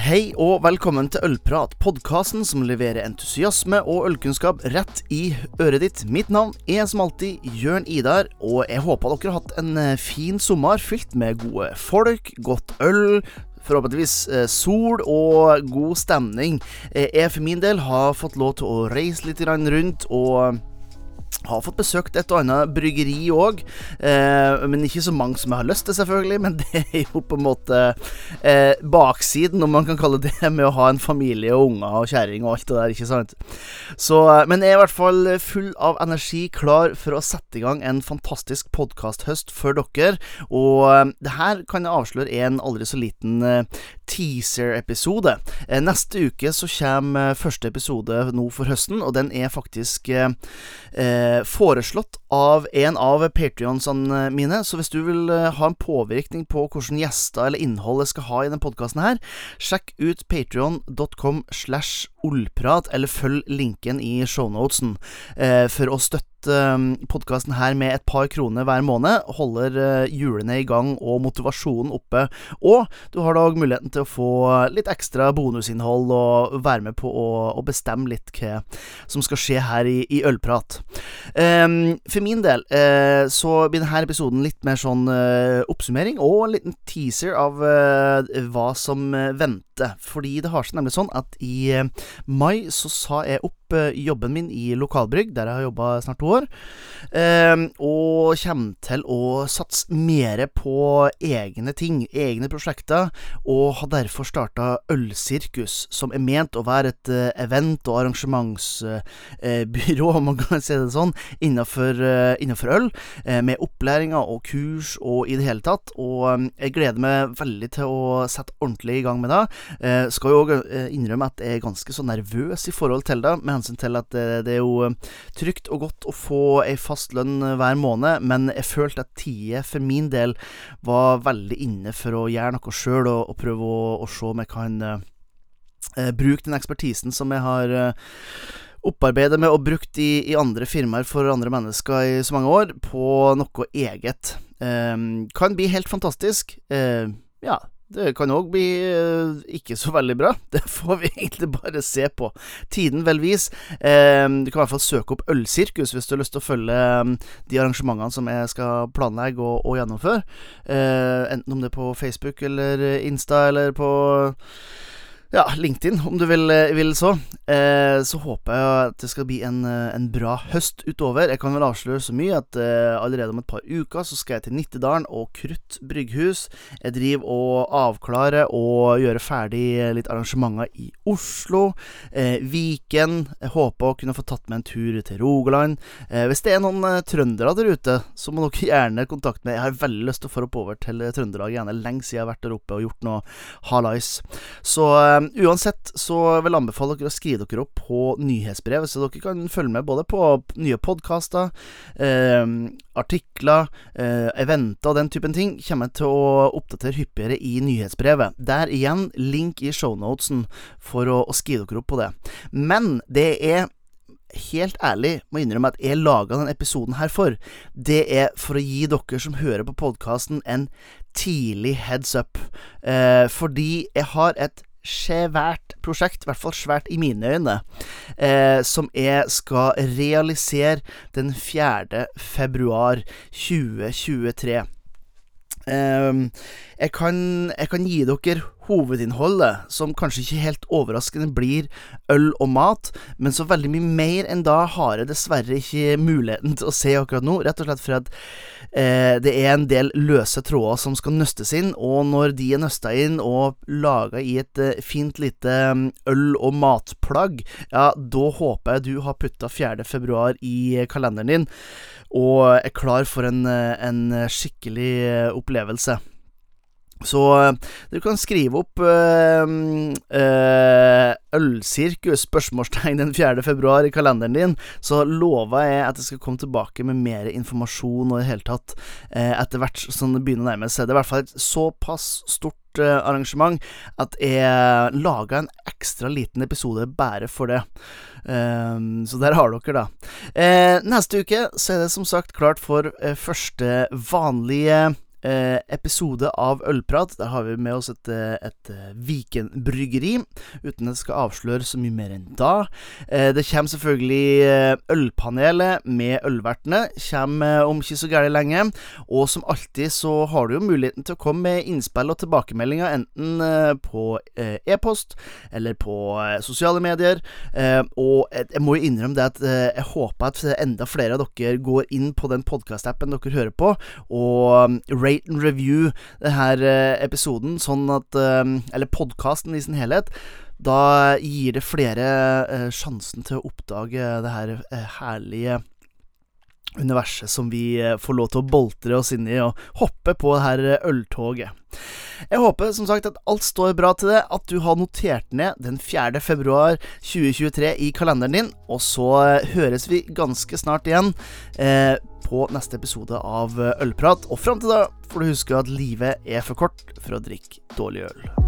Hei og velkommen til Ølprat, podkasten som leverer entusiasme og ølkunnskap rett i øret ditt. Mitt navn er som alltid Jørn Idar, og jeg håper dere har hatt en eh, fin sommer fylt med gode folk, godt øl, forhåpentligvis eh, sol og god stemning. Eh, Jeg for min del har fått lov til å reise litt rundt og har fått besøkt et og annet bryggeri òg, eh, men ikke så mange som jeg har lyst til, selvfølgelig. Men det er jo på en måte eh, baksiden, om man kan kalle det med å ha en familie og unger og kjerring og alt det der, ikke sant. Så, eh, men jeg er i hvert fall full av energi, klar for å sette i gang en fantastisk podkasthøst for dere. Og eh, det her kan jeg avsløre en aldri så liten eh, teaser-episode. Eh, neste uke så kommer eh, første episode nå for høsten, og den er faktisk eh, eh, foreslått av en av patrionsene mine. Så hvis du vil eh, ha en påvirkning på hvordan gjester eller innhold jeg skal ha i denne podkasten her, sjekk ut patrion.com slash ollprat, eller følg linken i shownotesen eh, for å støtte podkasten her med et par kroner hver måned. Holder eh, hjulene i gang og motivasjonen oppe. Og du har da muligheten til å få litt ekstra bonusinnhold og være med på å, bestemme litt hva som skal skje her i, i Ølprat. Ehm, for min del eh, så blir denne episoden litt mer sånn eh, oppsummering og en liten teaser av eh, hva som eh, venter. Fordi det har seg nemlig sånn at i eh, mai så sa jeg opp eh, jobben min i lokalbrygg, der jeg har jobba snart to år, ehm, og kommer til å satse mer på egne ting, egne prosjekter, og har derfor starta Ølsirkus, som er ment å være et eh, event- og arrangementsbyrå, om man kan si det sånn, innenfor, eh, innenfor øl, eh, med opplæringer og kurs og i det hele tatt. Og eh, jeg gleder meg veldig til å sette ordentlig i gang med det. Eh, skal jo òg innrømme at jeg er ganske så nervøs i forhold til det, med hensyn til at det, det er jo eh, trygt og godt å få ei fast lønn eh, hver måned, men jeg følte at tida for min del var veldig inne for å gjøre noe sjøl og, og prøve å, å se om jeg kan eh, eh, bruke den ekspertisen som jeg har eh, opparbeidet med og brukt i, i andre firmaer for andre mennesker i så mange år, på noe eget. Eh, kan bli helt fantastisk. Eh, ja. Det kan òg bli eh, ikke så veldig bra. Det får vi egentlig bare se på. Tiden vil vise. Eh, du kan i hvert fall søke opp Ølsirkus hvis du har lyst til å følge eh, de arrangementene som jeg skal planlegge og, og gjennomføre. Enten om det er på Facebook eller Insta eller på ja, LinkedIn, om du vil, vil så. Eh, så håper jeg at det skal bli en, eh, en bra høst utover. Jeg kan vel avsløre så mye at eh, allerede om et par uker så skal jeg til Nittedalen og Krutt brygghus. Jeg driver og avklarer og gjør ferdig litt arrangementer i Oslo. Eh, Viken. Jeg håper å kunne få tatt med en tur til Rogaland. Eh, hvis det er noen eh, trøndere der ute, så må dere gjerne kontakte meg. Jeg har veldig lyst til å få opp over til Trøndelag er lenge siden jeg har vært der oppe og gjort noe halais. Så eh, uansett så vil jeg anbefale dere å skrive dere opp på nyhetsbrevet, så dere kan følge med både på nye podkaster, eh, artikler, eh, eventer og den typen ting. Kommer jeg til å oppdatere hyppigere i nyhetsbrevet. Der igjen, link i shownotesen for å, å skrive dere opp på det. Men det er helt ærlig må innrømme at jeg laga denne episoden her for, det er for å gi dere som hører på podkasten, en tidlig heads up. Eh, fordi jeg har et svært prosjekt, i hvert fall svært i mine øyne, eh, som jeg skal realisere den 4. februar 2023. Eh, jeg, kan, jeg kan gi dere hovedinnholdet, som kanskje ikke helt overraskende blir øl og mat, men så veldig mye mer enn da har jeg dessverre ikke muligheten til å se akkurat nå, rett og slett fordi eh, det er en del løse tråder som skal nøstes inn, og når de er nøsta inn og laga i et eh, fint lite mm, øl- og matplagg, ja, da håper jeg du har putta 4. februar i kalenderen din og er klar for en, eh, en skikkelig eh, opplevelse. Så eh, du kan skrive opp øh, øh, Ølsirkus spørsmålstegn den 4. februar i kalenderen din, så lover jeg at jeg skal komme tilbake med mer informasjon og i det hele tatt øh, etter hvert som det begynner å nærme seg. Det er i hvert fall et såpass stort arrangement at jeg laga en ekstra liten episode bare for det. Um, så der har dere, da. Uh, neste uke så er det som sagt klart for uh, første vanlige episode av Ølprat. Der har vi med oss et, et Viken bryggeri, uten at jeg skal avsløre så mye mer enn da. Det kommer selvfølgelig Ølpanelet med ølvertene. Kommer om ikke så gærent lenge. Og som alltid så har du jo muligheten til å komme med innspill og tilbakemeldinger, enten på e-post eller på sosiale medier. Og jeg må jo innrømme det at jeg håper at enda flere av dere går inn på den podkast-appen dere hører på, og um, rate and review denne uh, episoden, sånn at um, Eller podkasten i sin helhet. Da gir det flere uh, sjansen til å oppdage det her herlige universet som vi får lov til å boltre oss inn i og hoppe på det her øltoget. Jeg håper som sagt at alt står bra til det, at du har notert ned den 4. februar 2023 i kalenderen din, og så høres vi ganske snart igjen. Eh, på neste episode av Ølprat. Og fram til da får du huske at livet er for kort for å drikke dårlig øl.